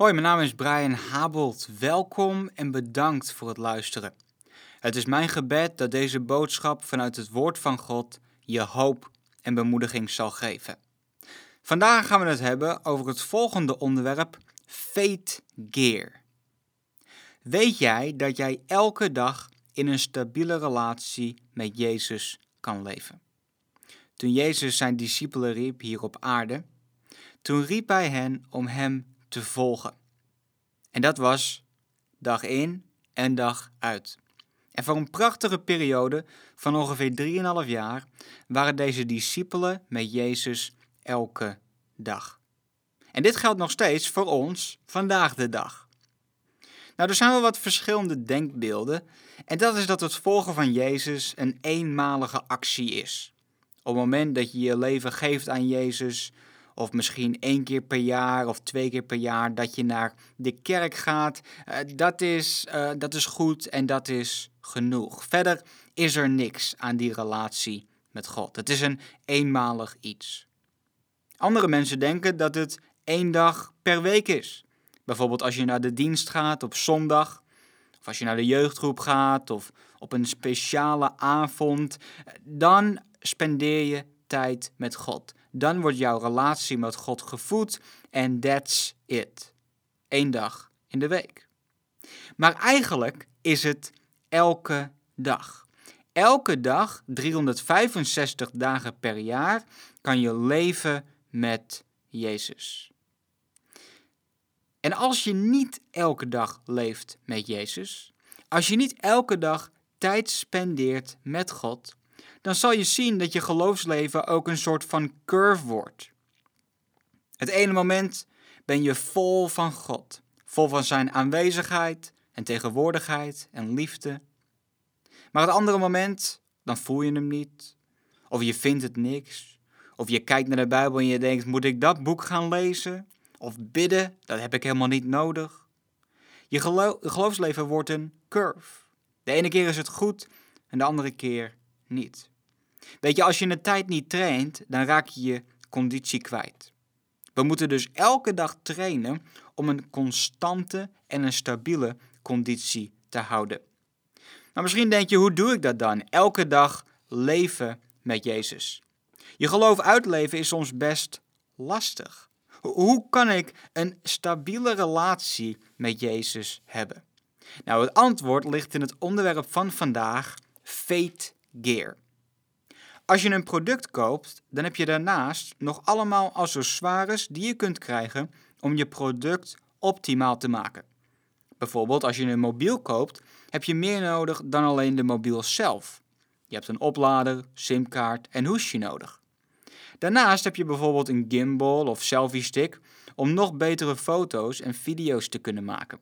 Hoi, mijn naam is Brian Habold. Welkom en bedankt voor het luisteren. Het is mijn gebed dat deze boodschap vanuit het woord van God je hoop en bemoediging zal geven. Vandaag gaan we het hebben over het volgende onderwerp: Fate Gear. Weet jij dat jij elke dag in een stabiele relatie met Jezus kan leven? Toen Jezus zijn discipelen riep hier op aarde, toen riep hij hen om hem te volgen. En dat was dag in en dag uit. En voor een prachtige periode van ongeveer 3,5 jaar waren deze discipelen met Jezus elke dag. En dit geldt nog steeds voor ons vandaag de dag. Nou, er zijn wel wat verschillende denkbeelden. En dat is dat het volgen van Jezus een eenmalige actie is. Op het moment dat je je leven geeft aan Jezus, of misschien één keer per jaar of twee keer per jaar dat je naar de kerk gaat, uh, dat, is, uh, dat is goed en dat is genoeg. Verder is er niks aan die relatie met God. Het is een eenmalig iets. Andere mensen denken dat het één dag per week is. Bijvoorbeeld als je naar de dienst gaat op zondag, of als je naar de jeugdgroep gaat, of op een speciale avond, dan spendeer je tijd met God. Dan wordt jouw relatie met God gevoed en that's it. Eén dag in de week. Maar eigenlijk is het elke dag. Elke dag, 365 dagen per jaar, kan je leven met Jezus. En als je niet elke dag leeft met Jezus, als je niet elke dag tijd spendeert met God, dan zal je zien dat je geloofsleven ook een soort van curve wordt. Het ene moment ben je vol van God, vol van Zijn aanwezigheid en tegenwoordigheid en liefde. Maar het andere moment, dan voel je hem niet, of je vindt het niks, of je kijkt naar de Bijbel en je denkt: moet ik dat boek gaan lezen? Of bidden, dat heb ik helemaal niet nodig. Je geloofsleven wordt een curve. De ene keer is het goed en de andere keer niet. Weet je, als je een tijd niet traint, dan raak je je conditie kwijt. We moeten dus elke dag trainen om een constante en een stabiele conditie te houden. Maar misschien denk je, hoe doe ik dat dan? Elke dag leven met Jezus. Je geloof uitleven is soms best lastig. Hoe kan ik een stabiele relatie met Jezus hebben? Nou, het antwoord ligt in het onderwerp van vandaag, Faith Gear. Als je een product koopt, dan heb je daarnaast nog allemaal accessoires die je kunt krijgen om je product optimaal te maken. Bijvoorbeeld als je een mobiel koopt, heb je meer nodig dan alleen de mobiel zelf. Je hebt een oplader, simkaart en hoesje nodig. Daarnaast heb je bijvoorbeeld een gimbal of selfie stick om nog betere foto's en video's te kunnen maken.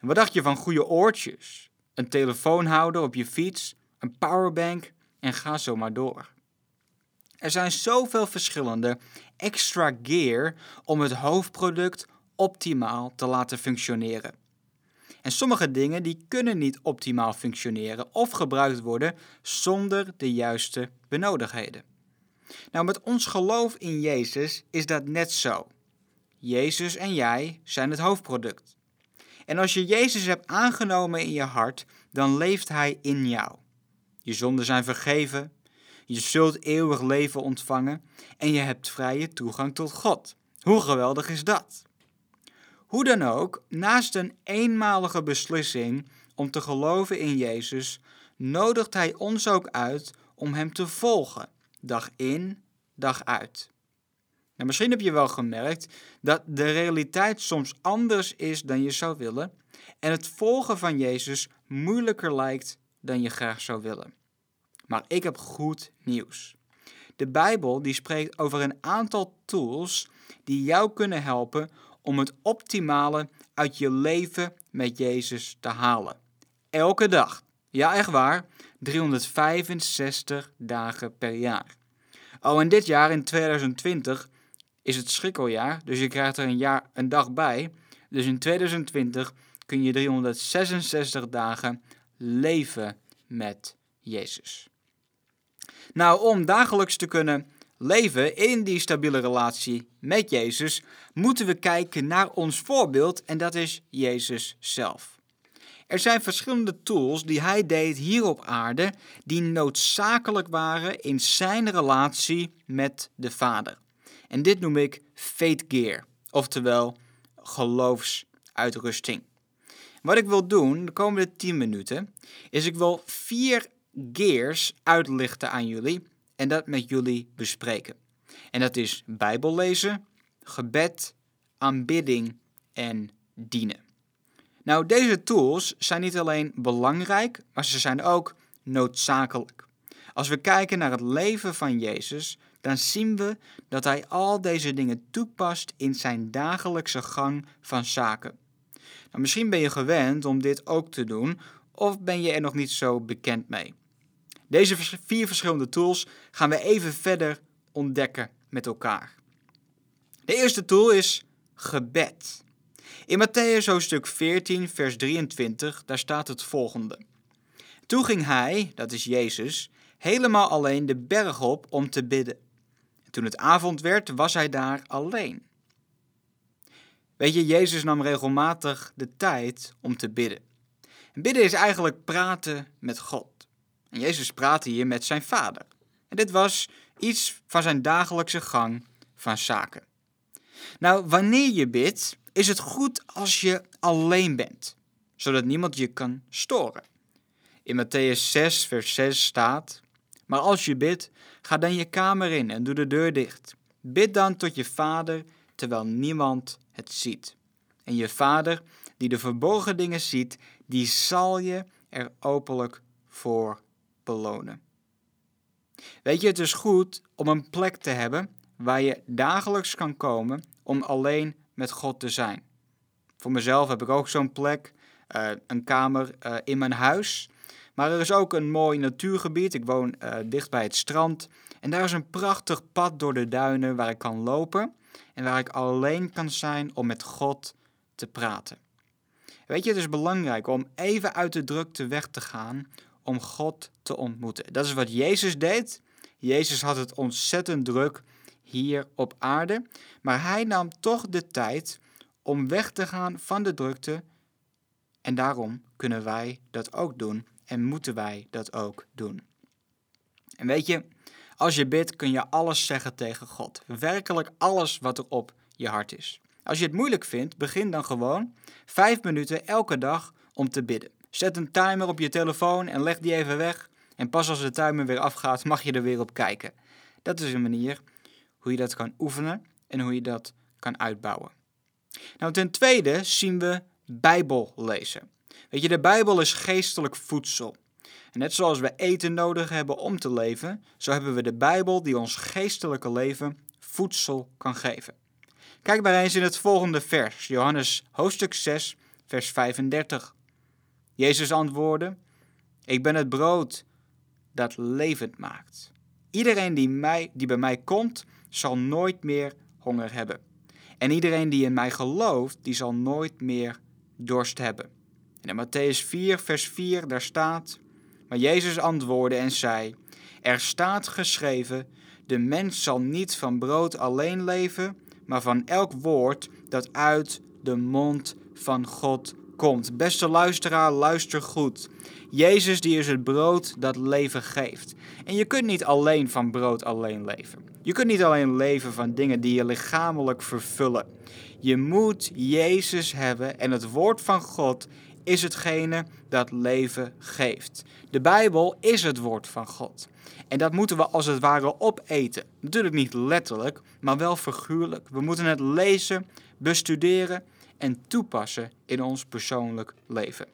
En wat dacht je van goede oortjes, een telefoonhouder op je fiets, een powerbank en ga zo maar door. Er zijn zoveel verschillende extra gear om het hoofdproduct optimaal te laten functioneren. En sommige dingen die kunnen niet optimaal functioneren of gebruikt worden zonder de juiste benodigdheden. Nou, met ons geloof in Jezus is dat net zo. Jezus en jij zijn het hoofdproduct. En als je Jezus hebt aangenomen in je hart, dan leeft Hij in jou. Je zonden zijn vergeven, je zult eeuwig leven ontvangen en je hebt vrije toegang tot God. Hoe geweldig is dat? Hoe dan ook, naast een eenmalige beslissing om te geloven in Jezus, nodigt Hij ons ook uit om Hem te volgen, dag in, dag uit. Nou, misschien heb je wel gemerkt dat de realiteit soms anders is dan je zou willen en het volgen van Jezus moeilijker lijkt dan je graag zou willen. Maar ik heb goed nieuws. De Bijbel die spreekt over een aantal tools die jou kunnen helpen om het optimale uit je leven met Jezus te halen. Elke dag. Ja, echt waar. 365 dagen per jaar. Oh, en dit jaar in 2020 is het schrikkeljaar, dus je krijgt er een, jaar, een dag bij. Dus in 2020 kun je 366 dagen leven met Jezus. Nou, om dagelijks te kunnen leven in die stabiele relatie met Jezus, moeten we kijken naar ons voorbeeld en dat is Jezus zelf. Er zijn verschillende tools die hij deed hier op aarde die noodzakelijk waren in zijn relatie met de Vader. En dit noem ik faith gear, oftewel geloofsuitrusting. Wat ik wil doen de komende 10 minuten is ik wil vier gears uitlichten aan jullie en dat met jullie bespreken. En dat is Bijbel lezen, gebed, aanbidding en dienen. Nou, deze tools zijn niet alleen belangrijk, maar ze zijn ook noodzakelijk. Als we kijken naar het leven van Jezus, dan zien we dat hij al deze dingen toepast in zijn dagelijkse gang van zaken. Nou, misschien ben je gewend om dit ook te doen, of ben je er nog niet zo bekend mee. Deze vier verschillende tools gaan we even verder ontdekken met elkaar. De eerste tool is gebed. In Matthäus hoofdstuk 14, vers 23, daar staat het volgende. Toen ging hij, dat is Jezus, helemaal alleen de berg op om te bidden. toen het avond werd, was hij daar alleen. Weet je, Jezus nam regelmatig de tijd om te bidden. En bidden is eigenlijk praten met God. En Jezus praatte hier met zijn vader. En dit was iets van zijn dagelijkse gang van zaken. Nou, wanneer je bidt, is het goed als je alleen bent, zodat niemand je kan storen. In Matthäus 6, vers 6 staat: Maar als je bidt, ga dan je kamer in en doe de deur dicht. Bid dan tot je vader terwijl niemand het ziet. En je vader, die de verborgen dingen ziet, die zal je er openlijk voor belonen. Weet je, het is goed om een plek te hebben waar je dagelijks kan komen om alleen met God te zijn. Voor mezelf heb ik ook zo'n plek, uh, een kamer uh, in mijn huis. Maar er is ook een mooi natuurgebied. Ik woon uh, dicht bij het strand. En daar is een prachtig pad door de duinen waar ik kan lopen. En waar ik alleen kan zijn om met God te praten. Weet je, het is belangrijk om even uit de drukte weg te gaan om God te ontmoeten. Dat is wat Jezus deed. Jezus had het ontzettend druk hier op aarde, maar hij nam toch de tijd om weg te gaan van de drukte. En daarom kunnen wij dat ook doen en moeten wij dat ook doen. En weet je, als je bidt kun je alles zeggen tegen God. Werkelijk alles wat er op je hart is. Als je het moeilijk vindt, begin dan gewoon vijf minuten elke dag om te bidden. Zet een timer op je telefoon en leg die even weg. En pas als de timer weer afgaat, mag je er weer op kijken. Dat is een manier hoe je dat kan oefenen en hoe je dat kan uitbouwen. Nou, ten tweede zien we Bijbel lezen. Weet je, de Bijbel is geestelijk voedsel. En net zoals we eten nodig hebben om te leven, zo hebben we de Bijbel die ons geestelijke leven voedsel kan geven. Kijk maar eens in het volgende vers, Johannes hoofdstuk 6, vers 35. Jezus antwoordde: Ik ben het brood dat levend maakt. Iedereen die, mij, die bij mij komt, zal nooit meer honger hebben. En iedereen die in mij gelooft, die zal nooit meer dorst hebben. En in Matthäus 4, vers 4, daar staat: Maar Jezus antwoordde en zei: Er staat geschreven: De mens zal niet van brood alleen leven, maar van elk woord dat uit de mond van God komt. Beste luisteraar, luister goed. Jezus die is het brood dat leven geeft. En je kunt niet alleen van brood alleen leven. Je kunt niet alleen leven van dingen die je lichamelijk vervullen. Je moet Jezus hebben en het woord van God is hetgene dat leven geeft. De Bijbel is het woord van God. En dat moeten we als het ware opeten. Natuurlijk niet letterlijk, maar wel figuurlijk. We moeten het lezen, bestuderen en toepassen in ons persoonlijk leven.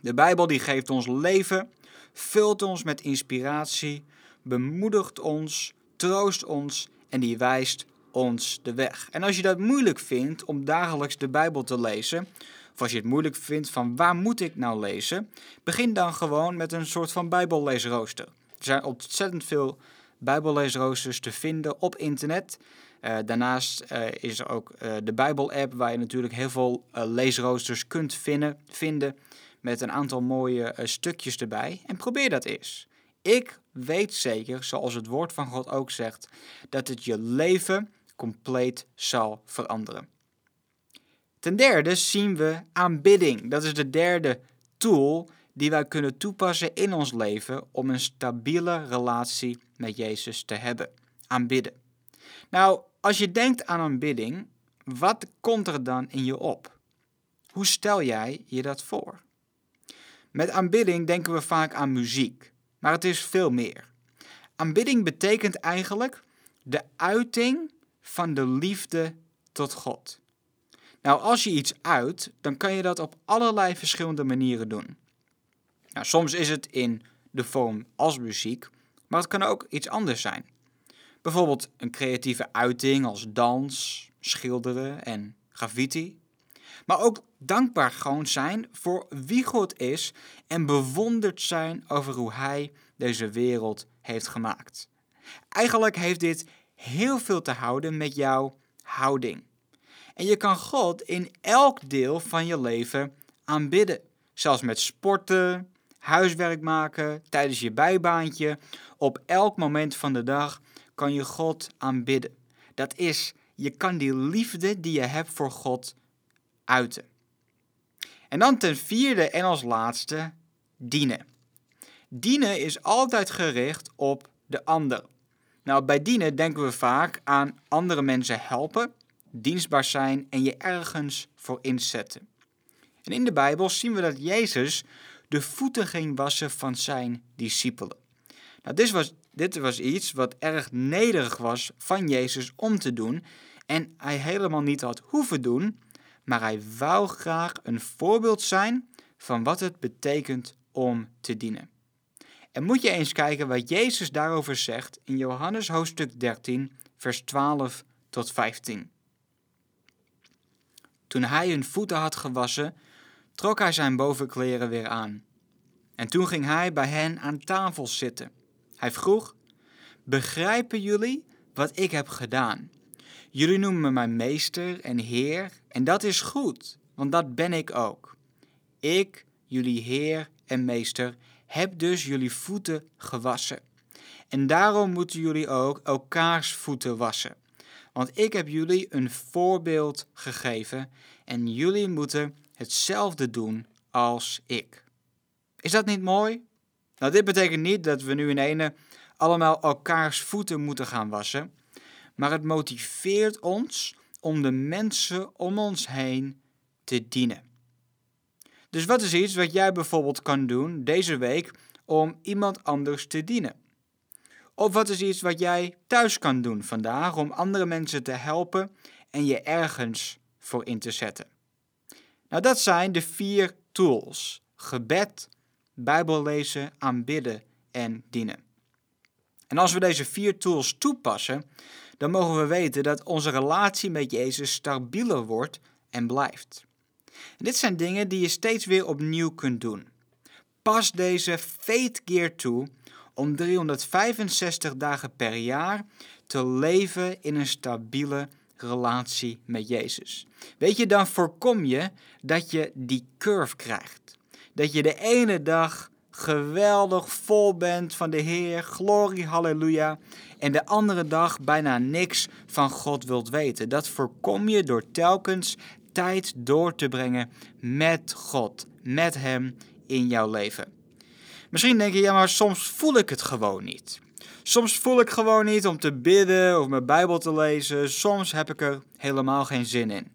De Bijbel die geeft ons leven, vult ons met inspiratie, bemoedigt ons, troost ons en die wijst ons de weg. En als je dat moeilijk vindt om dagelijks de Bijbel te lezen, of als je het moeilijk vindt van waar moet ik nou lezen, begin dan gewoon met een soort van Bijbelleesrooster. Er zijn ontzettend veel Bijbelleesroosters te vinden op internet. Uh, daarnaast uh, is er ook uh, de Bijbel-app, waar je natuurlijk heel veel leesroosters kunt vinden, vinden met een aantal mooie stukjes erbij. En probeer dat eens. Ik weet zeker, zoals het woord van God ook zegt, dat het je leven compleet zal veranderen. Ten derde zien we aanbidding. Dat is de derde tool die wij kunnen toepassen in ons leven om een stabiele relatie met Jezus te hebben. Aanbidden. Nou, als je denkt aan aanbidding, wat komt er dan in je op? Hoe stel jij je dat voor? Met aanbidding denken we vaak aan muziek, maar het is veel meer. Aanbidding betekent eigenlijk de uiting van de liefde tot God. Nou, als je iets uit, dan kan je dat op allerlei verschillende manieren doen. Nou, soms is het in de vorm als muziek, maar het kan ook iets anders zijn. Bijvoorbeeld een creatieve uiting als dans, schilderen en graffiti. Maar ook dankbaar gewoon zijn voor wie God is en bewonderd zijn over hoe Hij deze wereld heeft gemaakt. Eigenlijk heeft dit heel veel te houden met jouw houding. En je kan God in elk deel van je leven aanbidden. Zelfs met sporten, huiswerk maken, tijdens je bijbaantje. Op elk moment van de dag kan je God aanbidden. Dat is, je kan die liefde die je hebt voor God uiten. En dan ten vierde en als laatste, dienen. Dienen is altijd gericht op de ander. Nou, bij dienen denken we vaak aan andere mensen helpen, dienstbaar zijn en je ergens voor inzetten. En in de Bijbel zien we dat Jezus de voeten ging wassen van zijn discipelen. Nou, dit was, dit was iets wat erg nederig was van Jezus om te doen en hij helemaal niet had hoeven doen, maar hij wou graag een voorbeeld zijn van wat het betekent om te dienen. En moet je eens kijken wat Jezus daarover zegt in Johannes hoofdstuk 13, vers 12 tot 15. Toen hij hun voeten had gewassen, trok hij zijn bovenkleren weer aan. En toen ging hij bij hen aan tafel zitten. Hij vroeg: Begrijpen jullie wat ik heb gedaan? Jullie noemen mij meester en heer, en dat is goed, want dat ben ik ook. Ik, jullie heer en meester, heb dus jullie voeten gewassen. En daarom moeten jullie ook elkaars voeten wassen. Want ik heb jullie een voorbeeld gegeven en jullie moeten hetzelfde doen als ik. Is dat niet mooi? Nou, dit betekent niet dat we nu in ene allemaal elkaars voeten moeten gaan wassen, maar het motiveert ons om de mensen om ons heen te dienen. Dus wat is iets wat jij bijvoorbeeld kan doen deze week om iemand anders te dienen? Of wat is iets wat jij thuis kan doen vandaag om andere mensen te helpen en je ergens voor in te zetten? Nou, dat zijn de vier tools: gebed, Bijbel lezen, aanbidden en dienen. En als we deze vier tools toepassen, dan mogen we weten dat onze relatie met Jezus stabieler wordt en blijft. Dit zijn dingen die je steeds weer opnieuw kunt doen. Pas deze faith gear toe om 365 dagen per jaar te leven in een stabiele relatie met Jezus. Weet je, dan voorkom je dat je die curve krijgt. Dat je de ene dag geweldig vol bent van de Heer, glorie, halleluja, en de andere dag bijna niks van God wilt weten. Dat voorkom je door telkens tijd door te brengen met God, met Hem in jouw leven. Misschien denk je, ja, maar soms voel ik het gewoon niet. Soms voel ik gewoon niet om te bidden of mijn Bijbel te lezen. Soms heb ik er helemaal geen zin in.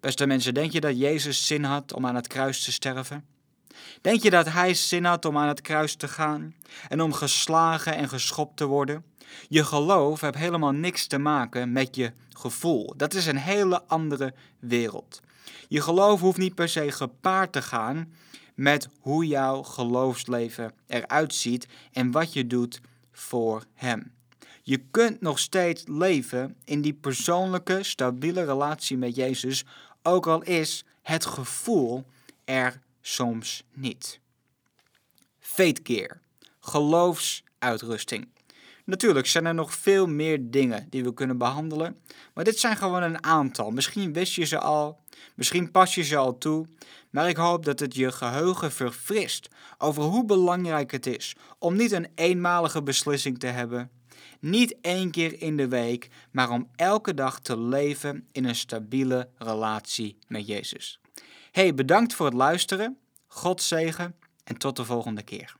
Beste mensen, denk je dat Jezus zin had om aan het kruis te sterven? Denk je dat hij zin had om aan het kruis te gaan en om geslagen en geschopt te worden? Je geloof heeft helemaal niks te maken met je gevoel. Dat is een hele andere wereld. Je geloof hoeft niet per se gepaard te gaan met hoe jouw geloofsleven eruit ziet en wat je doet voor Hem. Je kunt nog steeds leven in die persoonlijke, stabiele relatie met Jezus, ook al is het gevoel er soms niet. Faithkeer, geloofsuitrusting. Natuurlijk zijn er nog veel meer dingen die we kunnen behandelen, maar dit zijn gewoon een aantal. Misschien wist je ze al, misschien pas je ze al toe, maar ik hoop dat het je geheugen verfrist over hoe belangrijk het is om niet een eenmalige beslissing te hebben, niet één keer in de week, maar om elke dag te leven in een stabiele relatie met Jezus. Hey, bedankt voor het luisteren. God zegen en tot de volgende keer.